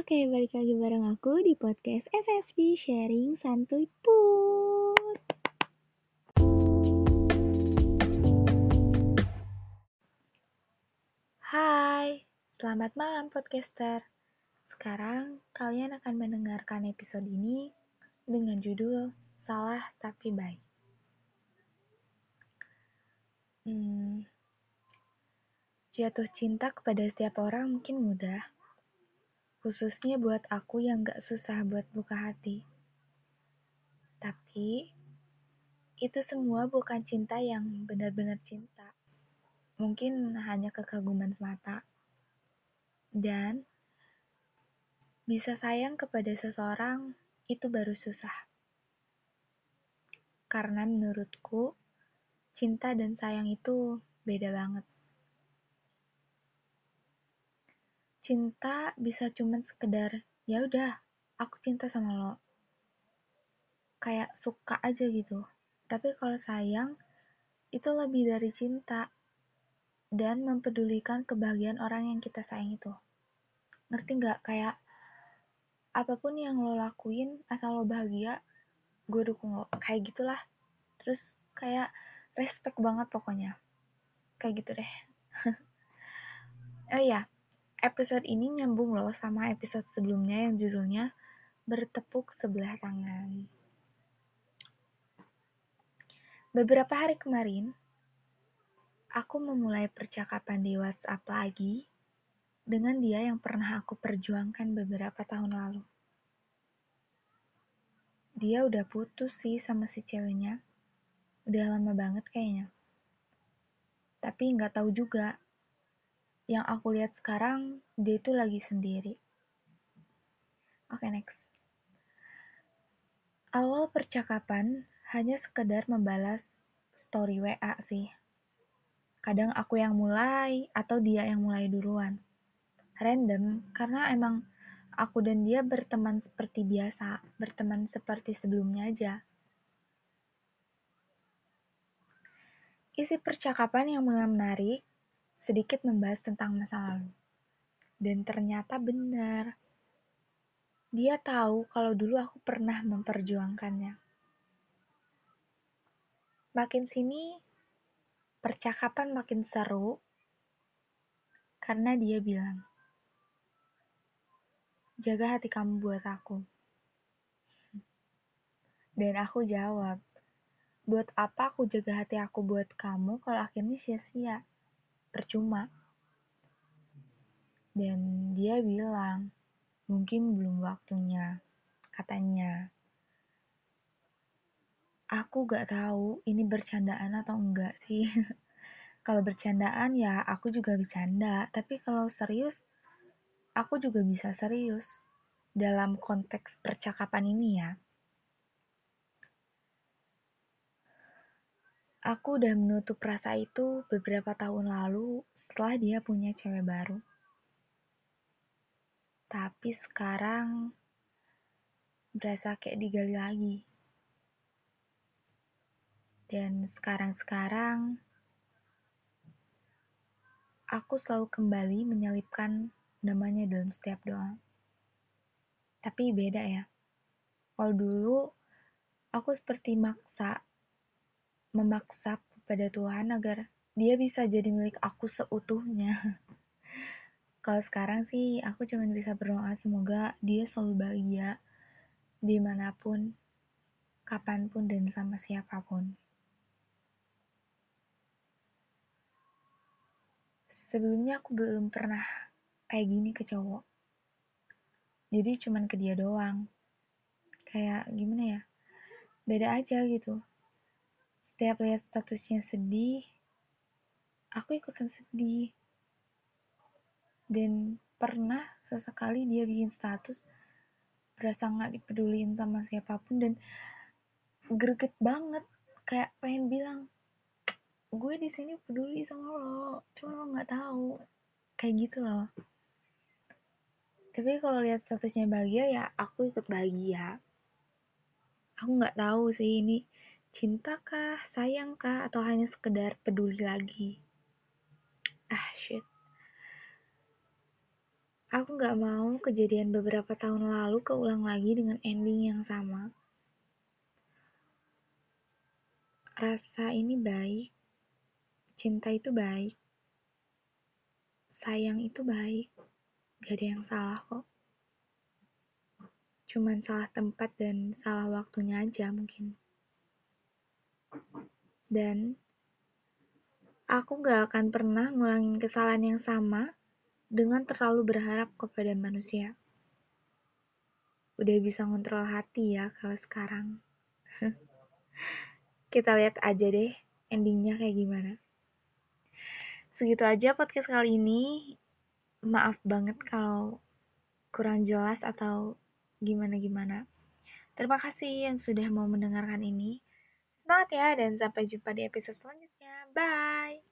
Oke, balik lagi bareng aku di podcast SSB Sharing Santuy Put. Hai, selamat malam podcaster. Sekarang kalian akan mendengarkan episode ini dengan judul Salah Tapi Baik. Hmm, jatuh cinta kepada setiap orang mungkin mudah, khususnya buat aku yang gak susah buat buka hati. Tapi, itu semua bukan cinta yang benar-benar cinta. Mungkin hanya kekaguman semata. Dan, bisa sayang kepada seseorang itu baru susah. Karena menurutku, cinta dan sayang itu beda banget. Cinta bisa cuman sekedar ya udah aku cinta sama lo. Kayak suka aja gitu. Tapi kalau sayang itu lebih dari cinta dan mempedulikan kebahagiaan orang yang kita sayang itu. Ngerti nggak? Kayak apa pun yang lo lakuin asal lo bahagia gue dukung lo. Kayak gitulah. Terus kayak respect banget pokoknya. Kayak gitu deh. Oh iya episode ini nyambung loh sama episode sebelumnya yang judulnya Bertepuk Sebelah Tangan. Beberapa hari kemarin, aku memulai percakapan di WhatsApp lagi dengan dia yang pernah aku perjuangkan beberapa tahun lalu. Dia udah putus sih sama si ceweknya. Udah lama banget kayaknya. Tapi nggak tahu juga yang aku lihat sekarang dia itu lagi sendiri. Oke, okay, next. Awal percakapan hanya sekedar membalas story WA sih. Kadang aku yang mulai atau dia yang mulai duluan. Random karena emang aku dan dia berteman seperti biasa, berteman seperti sebelumnya aja. Isi percakapan yang menarik sedikit membahas tentang masa lalu. Dan ternyata benar. Dia tahu kalau dulu aku pernah memperjuangkannya. Makin sini, percakapan makin seru karena dia bilang, "Jaga hati kamu buat aku." Dan aku jawab, "Buat apa aku jaga hati aku buat kamu kalau akhirnya sia-sia?" Percuma. Dan dia bilang, mungkin belum waktunya, katanya. Aku gak tahu ini bercandaan atau enggak sih. kalau bercandaan ya aku juga bercanda, tapi kalau serius, aku juga bisa serius. Dalam konteks percakapan ini ya. Aku udah menutup rasa itu beberapa tahun lalu setelah dia punya cewek baru. Tapi sekarang berasa kayak digali lagi. Dan sekarang-sekarang aku selalu kembali menyelipkan namanya dalam setiap doa. Tapi beda ya. Kalau dulu aku seperti maksa memaksa pada Tuhan agar dia bisa jadi milik aku seutuhnya. Kalau sekarang sih aku cuma bisa berdoa semoga dia selalu bahagia di mana pun, kapan pun dan sama siapa pun. Sebelumnya aku belum pernah kayak gini ke cowok. Jadi cuman ke dia doang. Kayak gimana ya? Beda aja gitu. Setiap lihat statusnya sedih, aku ikutan sedih. Dan pernah sesekali dia bikin status berasa nggak dipeduliin sama siapa pun dan greget banget. Kayak pengen bilang gue di sini peduli sama lo cuma lo nggak tahu. Kayak gitu loh. Tapi kalau lihat statusnya bahagia ya aku ikut bahagia. Aku nggak tahu sih ini cintakah, sayangkah, atau hanya sekedar peduli lagi? Ah, shit. Aku gak mau kejadian beberapa tahun lalu keulang lagi dengan ending yang sama. Rasa ini baik, cinta itu baik, sayang itu baik, gak ada yang salah kok. Cuman salah tempat dan salah waktunya aja mungkin. Dan aku gak akan pernah ngulangin kesalahan yang sama dengan terlalu berharap kepada manusia. Udah bisa ngontrol hati ya kalau sekarang. Kita lihat aja deh endingnya kayak gimana. Segitu aja podcast kali ini. Maaf banget kalau kurang jelas atau gimana-gimana. Terima kasih yang sudah mau mendengarkan ini. Semangat ya dan sampai jumpa di episode selanjutnya. Bye!